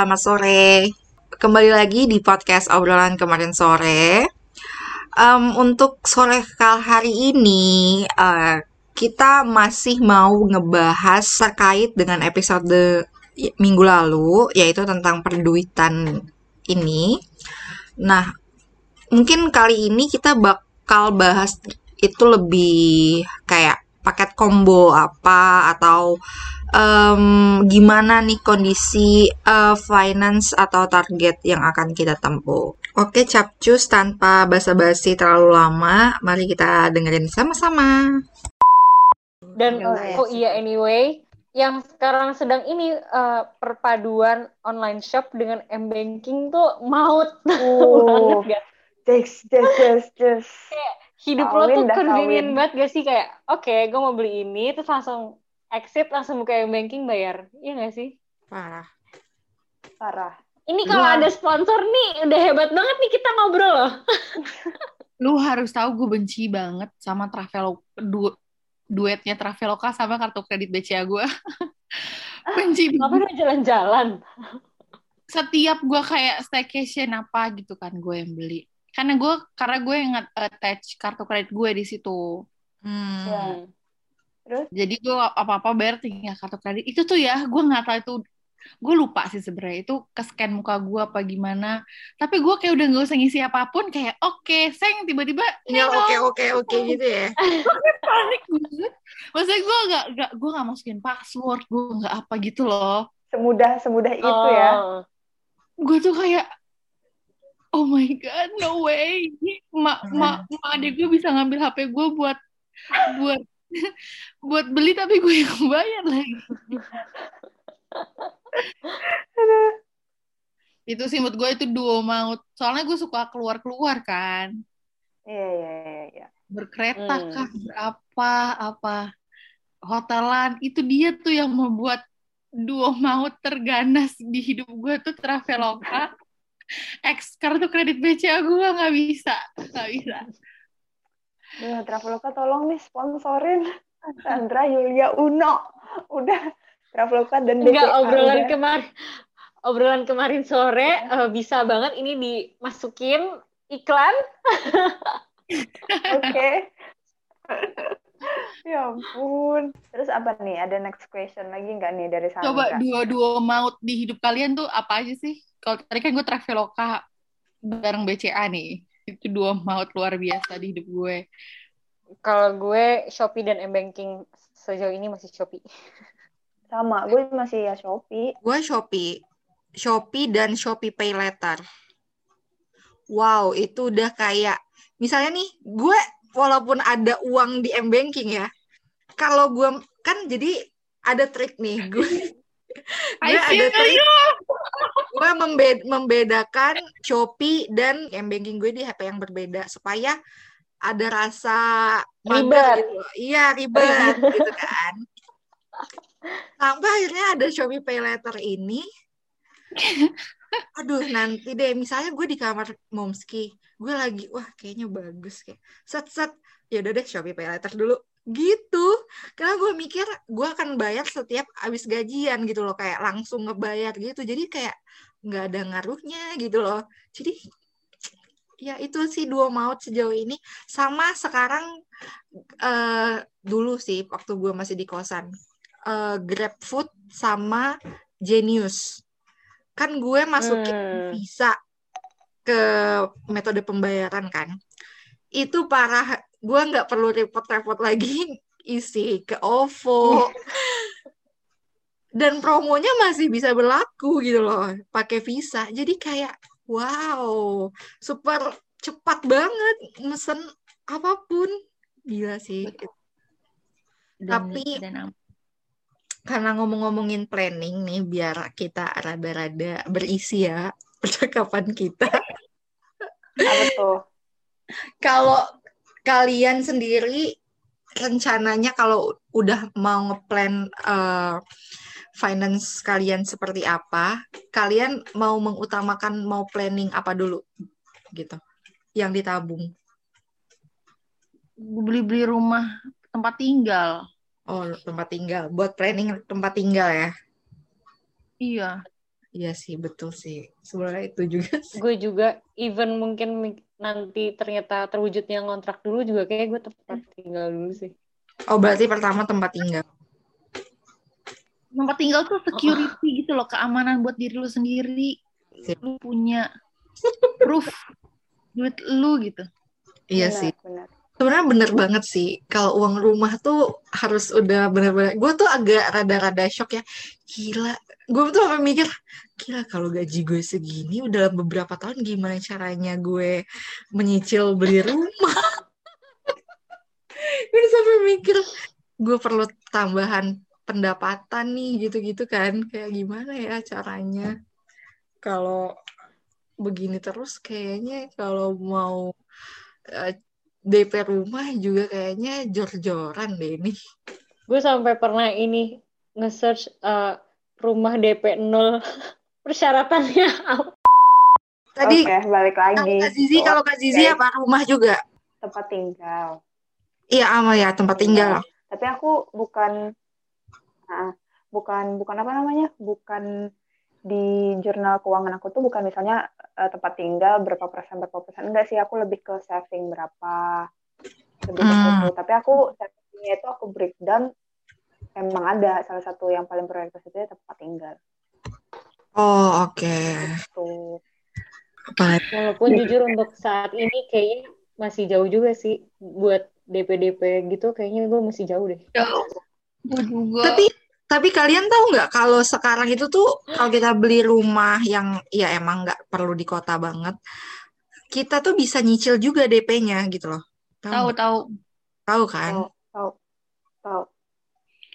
selamat sore. Kembali lagi di podcast obrolan kemarin sore. Um, untuk sore kali hari ini, uh, kita masih mau ngebahas terkait dengan episode minggu lalu, yaitu tentang perduitan ini. Nah, mungkin kali ini kita bakal bahas itu lebih kayak paket combo apa atau um, gimana nih kondisi uh, finance atau target yang akan kita tempuh. Oke, capcus tanpa basa-basi terlalu lama, mari kita dengerin sama-sama. Dan oh iya anyway, yang sekarang sedang ini uh, perpaduan online shop dengan m banking tuh maut oh. banget gak? Just, just, just, just. Hidup kawin, lo tuh convenient banget gak sih? Kayak oke okay, gue mau beli ini terus langsung exit langsung buka yang banking bayar. Iya gak sih? Parah. Parah. Ini kalau ada sponsor nih udah hebat banget nih kita ngobrol loh. Lu harus tahu gue benci banget sama travel du duetnya Traveloka sama kartu kredit BCA gue benci banget. jalan-jalan. Setiap gue kayak staycation apa gitu kan gue yang beli karena gue karena gue yang attach kartu kredit gue di situ hmm. yeah. Terus? Jadi gue apa-apa bayar tinggal kartu kredit. Itu tuh ya, gue nggak tahu itu gue lupa sih sebenarnya itu ke scan muka gue apa gimana tapi gue kayak udah nggak usah ngisi apa pun kayak oke okay, seng tiba-tiba ya oke oke oke gitu ya panik banget maksudnya gue nggak nggak gue nggak masukin password gue nggak apa gitu loh semudah semudah oh. itu ya gue tuh kayak oh my god no way. Mak mak ma adik gue bisa ngambil hp gue buat buat buat beli tapi gue yang bayar lagi. Itu sih menurut gue itu duo maut. Soalnya gue suka keluar keluar kan. Iya iya iya ya. berkereta hmm. kah berapa apa hotelan. Itu dia tuh yang membuat duo maut terganas di hidup gue tuh Traveloka X kartu kredit BCA gue nggak bisa nggak bisa Ya, Traveloka tolong nih sponsorin Sandra Yulia Uno. Udah Traveloka dan BCA. Enggak, obrolan kemarin obrolan kemarin sore uh, bisa banget ini dimasukin iklan. Oke. okay. Ya ampun. Terus apa nih? Ada next question lagi nggak nih dari Sandra? Coba dua-dua maut di hidup kalian tuh apa aja sih? Kalau tadi kan gue Traveloka bareng BCA nih itu dua maut luar biasa di hidup gue kalau gue Shopee dan M-Banking sejauh ini masih Shopee sama gue masih ya Shopee gue Shopee Shopee dan Shopee Pay Later wow itu udah kayak misalnya nih gue walaupun ada uang di M-Banking ya kalau gue kan jadi ada trik nih gue gue ada trik. gue membed membedakan Shopee dan m banking gue di HP yang berbeda supaya ada rasa ribet. gitu. iya ribet gitu kan. Sampai akhirnya ada Shopee Pay Later ini. Aduh nanti deh. Misalnya gue di kamar momski gue lagi wah kayaknya bagus kayak. Set set. Ya udah deh Shopee Pay Later dulu gitu. Karena gue mikir gue akan bayar setiap habis gajian gitu loh kayak langsung ngebayar gitu. Jadi kayak nggak ada ngaruhnya gitu loh. Jadi ya itu sih dua maut sejauh ini. Sama sekarang uh, dulu sih waktu gue masih di kosan uh, Grab Food sama Genius. Kan gue masukin hmm. visa ke metode pembayaran kan. Itu parah gue nggak perlu repot-repot lagi isi ke OVO. Dan promonya masih bisa berlaku gitu loh pakai visa. Jadi kayak wow super cepat banget mesen apa pun. Gila sih. Dan, tapi dan karena ngomong-ngomongin planning nih biar kita rada-rada berisi ya percakapan kita. Kalau kalian sendiri rencananya kalau udah mau ngeplan uh, finance kalian seperti apa, kalian mau mengutamakan mau planning apa dulu gitu yang ditabung? Beli-beli rumah tempat tinggal. Oh, tempat tinggal. Buat planning tempat tinggal ya? Iya. Iya sih, betul sih. Sebenarnya itu juga gue juga even mungkin nanti ternyata terwujudnya ngontrak dulu juga kayak gue tempat tinggal dulu sih Oh, berarti pertama tempat tinggal. Tempat tinggal tuh security gitu loh, keamanan buat diri lu sendiri. Lu punya proof duit lu gitu. Iya Benar, sih. benar. Sebenarnya bener banget sih. Kalau uang rumah tuh harus udah bener-bener. Gue tuh agak rada-rada shock ya. Gila. Gue tuh sampai mikir, gila kalau gaji gue segini udah beberapa tahun gimana caranya gue menyicil beli rumah. gue sampai mikir, gue perlu tambahan pendapatan nih gitu-gitu kan. Kayak gimana ya caranya. Kalau begini terus kayaknya kalau mau eh, DP rumah juga kayaknya jor-joran deh ini. gue sampai pernah ini nge-search eh, rumah DP 0 persyaratannya apa Tadi Oke, balik kalau lagi. Kak Zizi, kalau Kak Zizi Oke. apa rumah juga? tempat tinggal. Iya, ama ya tempat tinggal. Tapi aku bukan ah, bukan bukan apa namanya? Bukan di jurnal keuangan aku tuh bukan misalnya eh, tempat tinggal berapa persen berapa persen enggak sih aku lebih ke saving berapa lebih ke Hmm. tapi aku savingnya itu aku breakdown emang ada salah satu yang paling prioritas itu ya tempat tinggal Oh, oke. tuh Apalagi walaupun jujur untuk saat ini kayaknya masih jauh juga sih buat DP-DP gitu kayaknya gue masih jauh deh Gue juga. Tapi tapi kalian tahu nggak kalau sekarang itu tuh kalau kita beli rumah yang ya emang nggak perlu di kota banget, kita tuh bisa nyicil juga DP-nya gitu loh. Tahu tahu tahu. Tahu kan? tahu tahu tahu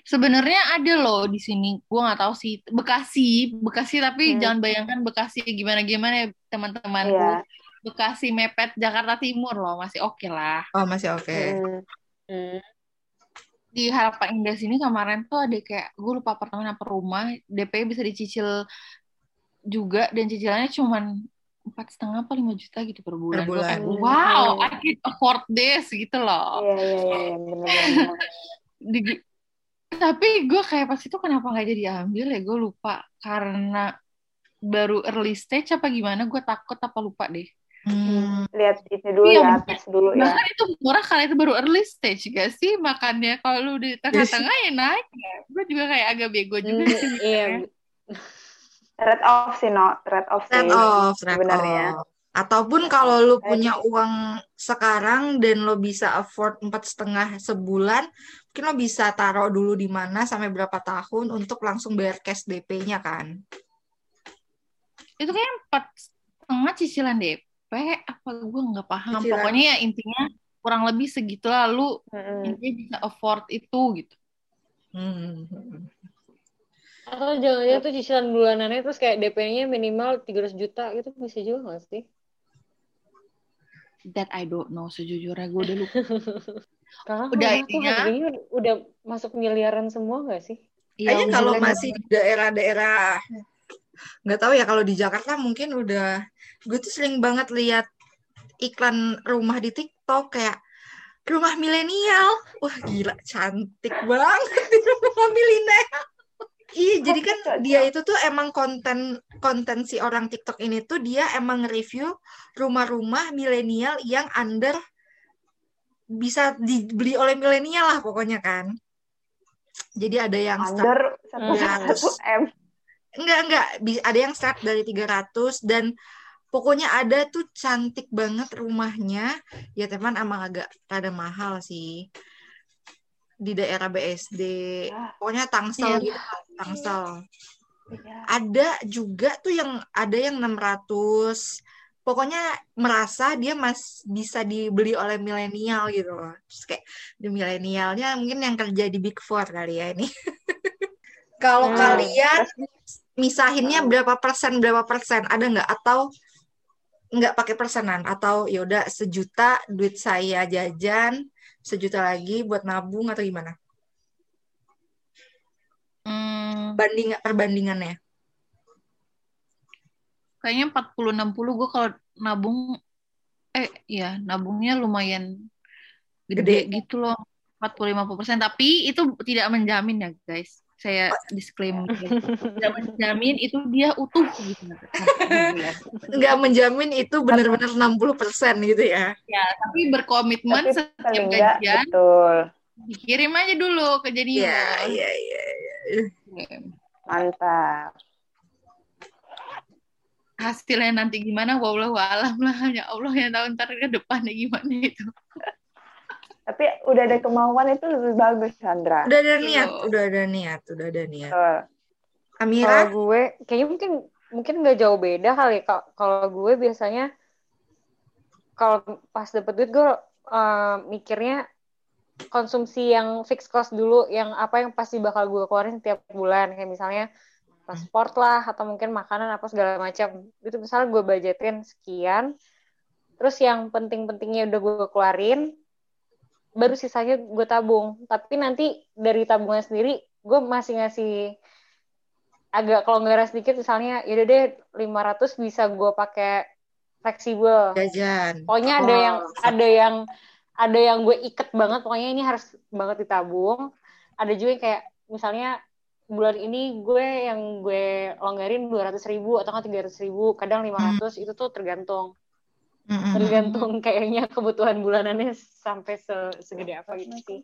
Sebenarnya ada loh di sini. Gue nggak tahu sih Bekasi, Bekasi tapi Hmm. jangan bayangkan Bekasi gimana gimana ya teman-temanku. Iya. Bekasi mepet Jakarta Timur loh masih oke lah. Oh, masih oke. Hmm. Hmm. Di Harapan Indah sini kemarin tuh ada kayak gue lupa apartemen apa rumah DP bisa dicicil juga dan cicilannya cuman empat setengah apa lima juta gitu per bulan. Per Gue kayak, bulan. wow. I can afford this gitu loh. iya iya iya iya, tapi gue kayak pas itu kenapa nggak jadi ambil ya gue lupa. Karena baru early stage apa gimana gue takut apa lupa deh. Hmm, lihat itu dulu Iya, ya tes dulu ya. bahkan itu murah karena itu baru early stage gak sih? Makannya kalau lu di tengah-tengah ya naik. Ya gue juga kayak agak bego juga Hmm, sih iya. trade off sih no. Trade off sih off, sebenarnya. off. Ataupun kalau lu punya uang sekarang dan lo bisa afford empat setengah sebulan, mungkin lo bisa taruh dulu di mana sampai berapa tahun untuk langsung bayar cash DP-nya kan? itu kayak empat setengah cicilan DP apa gue nggak paham Cicilan. pokoknya ya intinya kurang lebih segitu lalu Mm-mm. intinya bisa afford itu gitu Hmm. atau jangan-jangan tuh cicilan bulanannya terus kayak DP-nya minimal 300 juta gitu bisa juga nggak sih that I don't know sejujurnya gue udah lupa karena Udah intinya- udah masuk miliaran semua nggak sih Kayaknya Iya, kalau masih di daerah-daerah nggak tahu ya kalau di Jakarta mungkin udah gue tuh sering banget lihat iklan rumah di TikTok kayak rumah milenial. Wah gila cantik banget di rumah milenial. Iya, jadi kan dia itu tuh emang konten konten si orang TikTok ini tuh dia emang review rumah-rumah milenial yang under bisa dibeli oleh milenial lah pokoknya kan. Jadi ada yang start under satu satu m Enggak, enggak. Ada yang start dari 300 dan pokoknya ada tuh cantik banget rumahnya. Ya teman emang agak rada mahal sih. Di daerah BSD. Ah. Pokoknya Tangsel Iya. gitu. Tangsel. Iya. Ada juga tuh yang ada yang 600. Pokoknya merasa dia mas bisa dibeli oleh milenial gitu loh. Terus kayak di milenialnya mungkin yang kerja di Big Four kali ya ini. Kalau Hmm. kalian misahinnya berapa persen berapa persen ada nggak atau nggak pakai persenan atau ya udah sejuta duit saya jajan sejuta lagi buat nabung atau gimana Hmm, banding perbandingannya kayaknya 40 60 gue kalau nabung eh ya nabungnya lumayan gede, Gede. gitu loh 40 50% tapi itu tidak menjamin ya guys. Saya disclaimer tidak menjamin itu dia utuh gitu. Nggak menjamin itu benar-benar 60% gitu ya. Ya tapi berkomitmen Tapi setiap gajian betul. dikirim aja dulu ke jadinya. Iya iya. Iya. Mantap hasilnya nanti gimana wallahu alam lah hanya Allah yang tahu ntar ke depannya gimana itu tapi udah ada kemauan itu lebih bagus Sandra udah ada niat Betul. udah ada niat udah ada niat Betul. Amira Kalau gue kayaknya mungkin mungkin nggak jauh beda kali. Ka- Kalau gue biasanya kalau pas dapet duit gue eh, mikirnya konsumsi yang fixed cost dulu, yang apa yang pasti bakal gue keluarin setiap bulan. Kayak misalnya transport lah atau mungkin makanan apa segala macam. Itu misalnya gue budgetin sekian. Terus yang penting-pentingnya udah gue keluarin, baru sisanya gue tabung. Tapi nanti dari tabungan sendiri gue masih ngasih agak nggak sedikit misalnya yaudah deh 500 bisa gue pakai fleksibel jajan pokoknya ada Oh. yang ada yang ada yang gue iket banget pokoknya ini harus banget ditabung ada juga yang kayak misalnya bulan ini gue yang gue longgarin 200 ribu atau nggak 300 ribu kadang 500 itu tuh tergantung. Mm-mm. tergantung kayaknya kebutuhan bulanannya sampai se- segede apa gitu sih.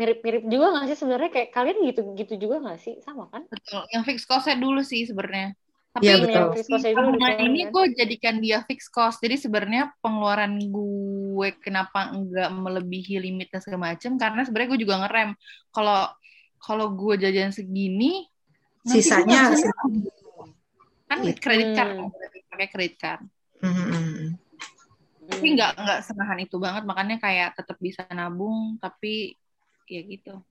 mirip-mirip juga nggak sih sebenarnya? Kayak kalian gitu gitu juga nggak sih? Sama kan? Betul yang fix costnya dulu sih sebenarnya. Tapi Yang betul. dikeluarin, ini kan? gue jadikan dia fix cost. Jadi sebenarnya pengeluaran gue kenapa enggak melebihi limit dan segala macem? Karena sebenarnya gue juga ngerem. Kalau kalau gue jajan segini Sisanya kan Gitu. kredit card Hmm. pakai kredit card Mm-mm. tapi nggak nggak senahan itu banget makanya kayak tetap bisa nabung tapi ya gitu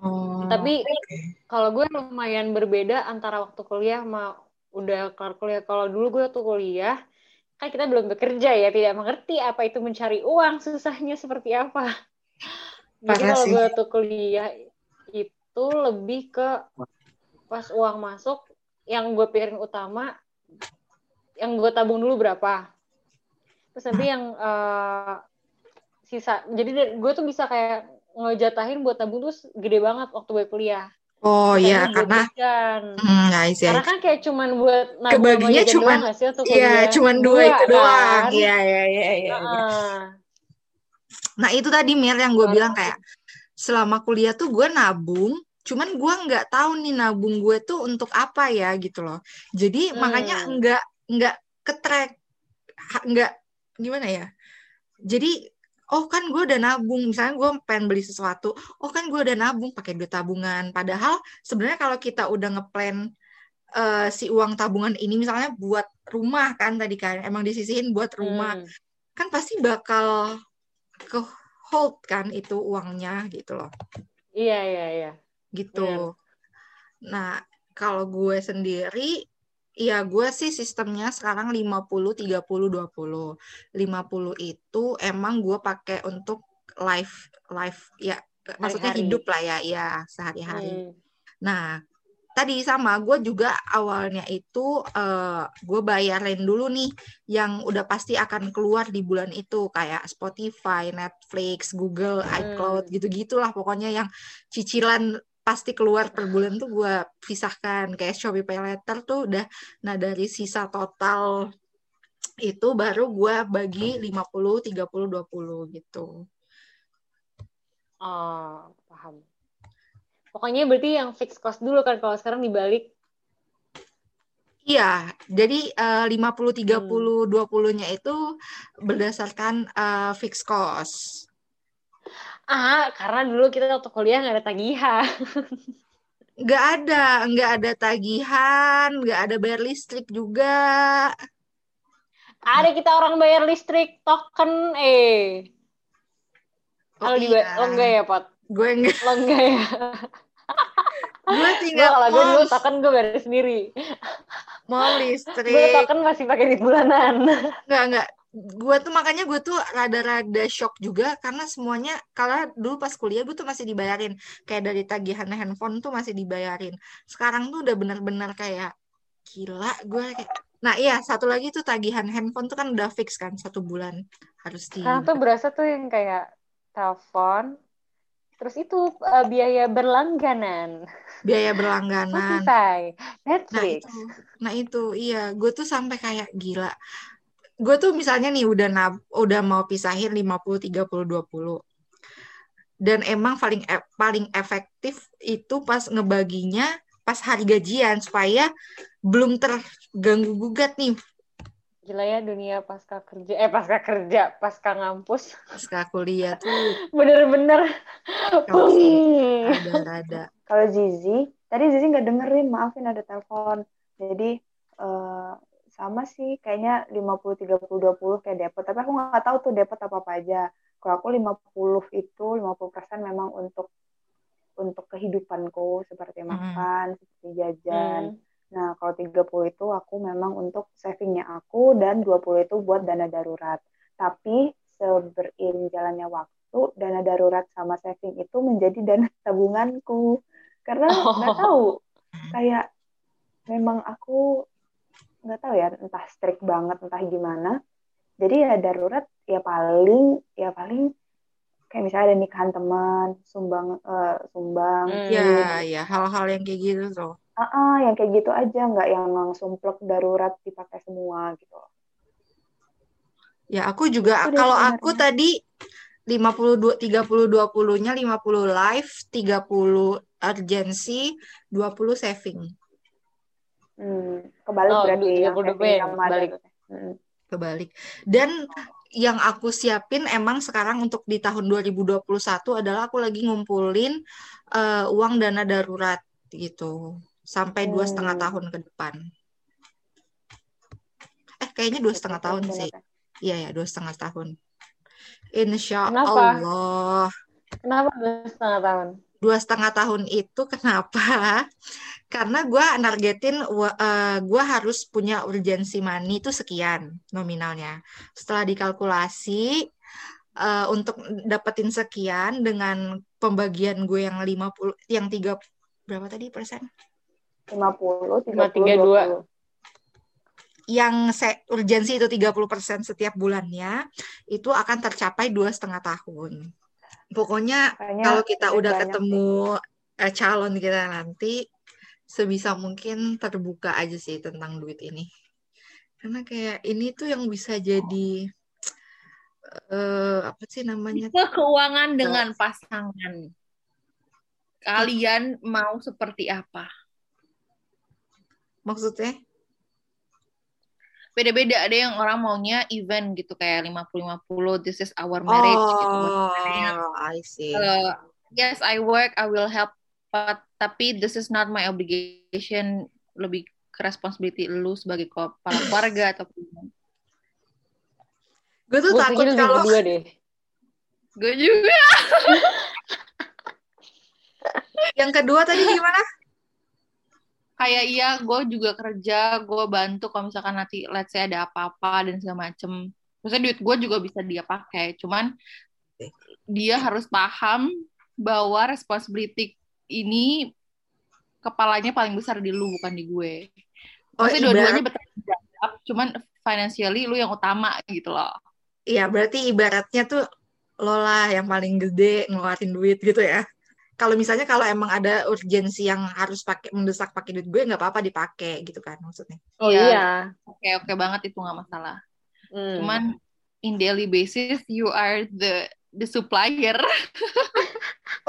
Oh, Tapi oke. kalau gue lumayan berbeda antara waktu kuliah sama udah kelar kuliah. Kalau dulu gue waktu kuliah, kan kita belum bekerja ya, tidak mengerti apa itu mencari uang, susahnya seperti apa. Jadi kalau gue waktu kuliah itu lebih ke pas uang masuk, yang gue pikirin utama, yang gue tabung dulu berapa. Terus nanti yang eh, sisa, jadi gue tuh bisa kayak ngejatahin buat tabung tuh gede banget waktu gue kuliah. Oh iya, karena see, I Karena kan kayak cuman buat nabung sama Kebaginya cuman- doang Iya, cuman dua itu kan? doang. Iya, iya, iya, iya. Nah, itu tadi Mir yang gue Baru- bilang kayak selama kuliah tuh gue nabung, cuman gue nggak tahu nih nabung gue tuh untuk apa ya gitu loh. Jadi Hmm. makanya nggak nggak ketrack, ha- nggak gimana ya. Jadi oh kan gue udah nabung, misalnya gue pengen beli sesuatu, oh kan gue udah nabung pakai duit tabungan. Padahal sebenarnya kalau kita udah ngeplan eh, si uang tabungan ini misalnya buat rumah kan tadi kan emang disisihin buat rumah Hmm. kan pasti bakal ke hold kan itu uangnya gitu loh Iya, iya, iya. gitu nah kalau gue sendiri ya gue sih sistemnya sekarang 50 30 20 50 itu emang gue pakai untuk life life ya maksudnya Hari-hari. hidup lah ya ya sehari-hari Hmm. Nah, tadi sama gue juga awalnya itu eh, gue bayarin dulu nih yang udah pasti akan keluar di bulan itu kayak Spotify, Netflix, Google, iCloud Hmm. gitu-gitulah pokoknya yang cicilan pasti keluar per bulan tuh gue pisahkan kayak Shopee Pay Later tuh udah nah dari sisa total itu baru gue bagi 50 30 20 gitu. Oh, paham. Pokoknya berarti yang fixed cost dulu kan kalau sekarang dibalik. Iya, jadi eh, 50 30 Hmm. 20-nya itu berdasarkan eh, fixed cost. Ah, karena dulu kita waktu kuliah nggak ada tagihan. Nggak ada, nggak ada tagihan, nggak ada bayar listrik juga. Ada kita orang bayar listrik token eh. Oh Kalau di iya. lo enggak ya, Pot? Gue nggak, Lo enggak ya? gue Gue tinggal kalau gue dulu token gue bayar sendiri. mau Gue listrik. token masih pakai duit bulanan. Nggak, nggak. Gue tuh makanya gue tuh rada-rada shock juga karena semuanya, karena dulu pas kuliah gue tuh masih dibayarin. Kayak dari tagihan handphone tuh masih dibayarin. Sekarang tuh udah benar-benar kayak gila gue kayak Nah iya satu lagi tuh tagihan handphone tuh kan udah fix kan satu bulan harus di Sekarang tuh berasa tuh yang kayak telepon, Terus itu uh, biaya berlangganan. Biaya berlangganan. Spotify, Nah Netflix. itu, nah itu, iya, gue tuh sampai kayak gila. Gue tuh misalnya nih udah nab, udah mau pisahin 50 30 20. Dan emang paling e- paling efektif itu pas ngebaginya pas hari gajian supaya belum terganggu gugat nih Gila ya dunia pasca kerja, eh pasca kerja, pasca ngampus. pasca kuliah tuh Bener-bener. Rada-rada. Kalau Zizi, tadi Zizi nggak dengerin, maafin ada telepon. Jadi eh, sama sih, kayaknya 50 30 20 kayak depot. Tapi aku nggak tahu tuh depot apa apa aja. Kalau aku 50 itu 50% memang untuk untuk kehidupanku seperti makan, seperti jajan. Hmm. Nah, kalau 30 itu aku memang untuk savingnya aku dan 20 itu buat dana darurat. Tapi seberiring jalannya waktu, dana darurat sama saving itu menjadi dana tabunganku. Karena nggak Oh. tahu, kayak memang aku nggak tahu ya, entah strict banget, entah gimana. Jadi ya darurat ya paling ya paling kayak misalnya ada nikahan teman, sumbang eh, sumbang, Hmm. Ya, ya hal-hal yang kayak gitu tuh. Ah, ah, yang kayak gitu aja, nggak yang langsung plek darurat dipakai semua gitu. Ya, aku juga Itu deh kalau aku tadi 52 30 20-nya 50 live, 30 urgency, 20 saving. Hmm, kebalik Oh, berarti yang 30 saving pen, sama balik. darurat. Hmm. Kebalik. Dan yang aku siapin emang sekarang untuk di tahun 2021 adalah aku lagi ngumpulin eh, uang dana darurat gitu sampai dua setengah Hmm. tahun ke depan. Eh kayaknya dua setengah tahun sih. Iya ya dua setengah tahun. Insya Kenapa? Allah. Kenapa dua setengah tahun? dua setengah tahun itu kenapa? Karena gue nargetin gue harus punya urgensi money itu sekian nominalnya. Setelah dikalkulasi eh, untuk dapetin sekian dengan pembagian gue yang 50 yang tiga berapa tadi persen? 50, 30, 532. 20. Yang se- urgensi itu 30% setiap bulannya itu akan tercapai dua setengah tahun. Pokoknya Kayaknya kalau kita udah banyak ketemu eh, calon kita nanti sebisa mungkin terbuka aja sih tentang duit ini karena kayak ini tuh yang bisa jadi eh apa sih namanya keuangan dengan pasangan. Kalian mau seperti apa? Maksudnya? Beda-beda ada yang orang maunya event gitu kayak 50-50 this is our marriage gitu. Yang oh I see. Uh, yes I work I will help but tapi this is not my obligation. Lebih ke responsibility lu sebagai kepala keluarga atau gue tuh Gue takut kalau berdua deh. gue juga. Yang kedua tadi gimana kayak iya gue juga kerja gue bantu kalau misalkan nanti let's say ada apa-apa dan segala macem. Maksudnya duit gue juga bisa dia pakai cuman dia harus paham bahwa responsibility ini kepalanya paling besar di lu bukan di gue. Oh maksudnya dua-duanya ibarat bertanggung jawab cuman financially lu yang utama gitu loh. Iya berarti ibaratnya tuh lo lah yang paling gede ngeluarin duit gitu ya kalau misalnya kalau emang ada urgensi yang harus pakai mendesak pakai duit gue nggak apa-apa dipakai gitu kan maksudnya Oh Iya. iya. oke oke banget itu nggak masalah Hmm. cuman in daily basis you are the the supplier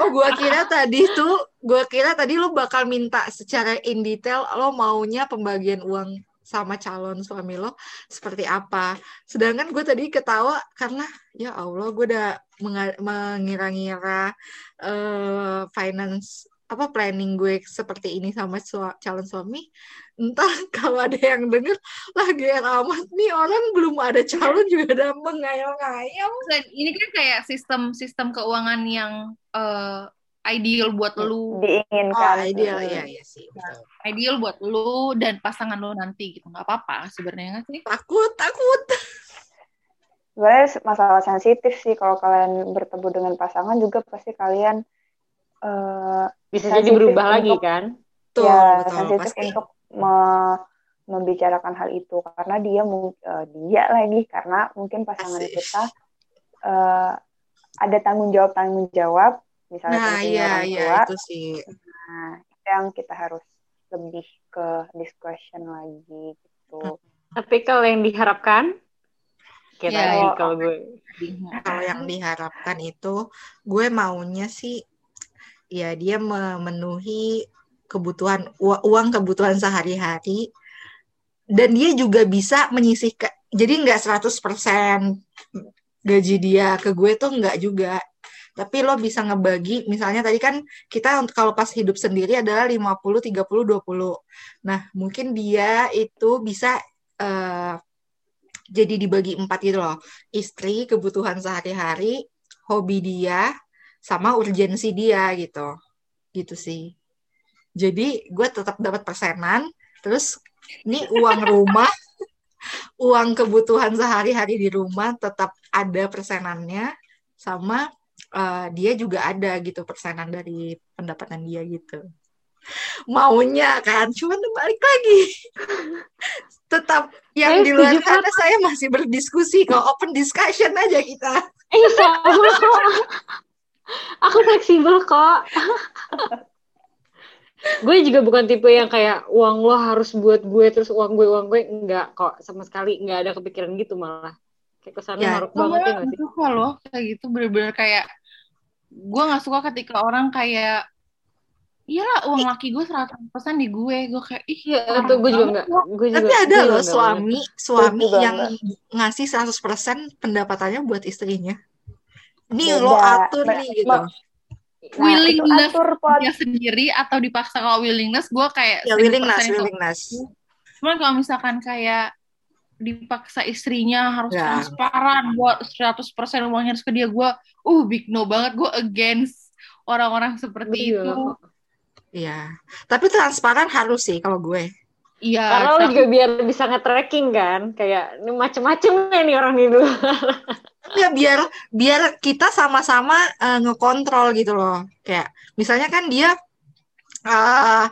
Oh, gua kira tadi tuh, gua kira tadi lu bakal minta secara in detail lo maunya pembagian uang sama calon suami lo seperti apa. Sedangkan gue tadi ketawa karena ya Allah, gue udah mengira-ngira eh, finance apa planning gue seperti ini sama sua- calon suami. Entah kalau ada yang denger, lah GR amat nih orang belum ada calon juga udah mengayal-ngayal. Ini kan kayak sistem sistem keuangan yang eh, ideal buat lu, Oh, diinginkan. ideal Hmm. ya, ya sih. betul. ideal buat lu dan pasangan lu nanti gitu. nggak apa-apa sebenarnya nggak sih? Takut, takut. Sebenarnya masalah sensitif sih kalau kalian bertemu dengan pasangan juga pasti kalian eh, Bisa jadi berubah lagi untuk- kan? Tuh, ya betul, sensitif pasti. untuk me- membicarakan hal itu karena dia eh, dia lagi karena mungkin pasangan Asik. kita eh, ada tanggung jawab tanggung jawab misalnya Nah, iya, orang iya, tua itu sih. nah itu yang kita harus lebih ke discussion lagi gitu Tapi kalau yang diharapkan, kayak Ya, oh, kalau gue. Kalau yang diharapkan itu, gue maunya sih, ya dia memenuhi kebutuhan ua- uang kebutuhan sehari-hari, dan dia juga bisa menyisihkan. Jadi nggak 100% gaji dia ke gue tuh nggak juga. Tapi lo bisa ngebagi, misalnya tadi kan kita untuk kalau pas hidup sendiri adalah 50, 30, 20. Nah, mungkin dia itu bisa eh, jadi dibagi empat gitu loh. Istri, kebutuhan sehari-hari, hobi dia, sama urgensi dia gitu. Gitu sih. Jadi gue tetap dapat persenan, terus ini uang rumah, uang kebutuhan sehari-hari di rumah tetap ada persenannya, sama eh, dia juga ada gitu persenan dari pendapatan dia gitu. Maunya kan, cuman balik lagi. Tetap yang Eh, di luar sana saya masih berdiskusi kok, open discussion aja kita. Eh, sama kok. Aku fleksibel kok. gue juga bukan tipe yang kayak uang lo harus buat gue terus uang gue uang gue enggak kok sama sekali enggak ada kepikiran gitu malah kayak ke sana Ya, maruk banget ya gak sih loh kayak gitu bener-bener kayak gue nggak suka ketika orang kayak iyalah uang laki gue 100% di gue gue kayak ih Iya, itu gue juga enggak. Gue juga. Tapi ada gue loh enggak suami suami juga yang ngasih 100% pendapatannya buat istrinya. Ini Beda. lo atur Nah, nih gitu. Nah, willingness atur dia sendiri atau dipaksa kalau willingness gue kayak Ya 1000% willingness, itu. willingness. Cuman kalau misalkan kayak dipaksa istrinya harus Ya. transparan buat 100% uangnya harus ke dia gue uh big no banget gue against orang-orang seperti juga itu. Iya. Tapi transparan harus sih kalau gue. iya Karena lo tapi- juga biar bisa nge-tracking kan, kayak ini macem-macem nih orang di luar. Ya biar biar kita sama-sama eh, ngekontrol gitu loh. Kayak misalnya kan dia eh,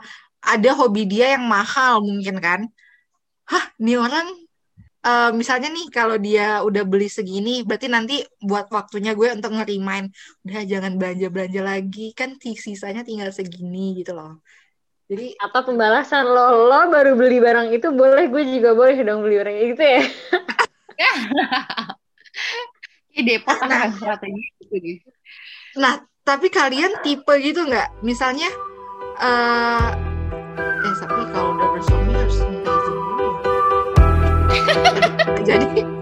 ada hobi dia yang mahal mungkin kan. Hah, nih orang eh, misalnya nih kalau dia udah beli segini, berarti nanti buat waktunya gue untuk nge-remind, udah jangan belanja-belanja lagi, kan sisanya tinggal segini gitu loh. Jadi Atau pembalasan lo, lo baru beli barang itu boleh, gue juga boleh dong beli barang itu ya. Ih, Depot Nah. strategi gitu. Nah, tapi kalian tipe gitu nggak? Misalnya, eh, eh tapi kalau Good.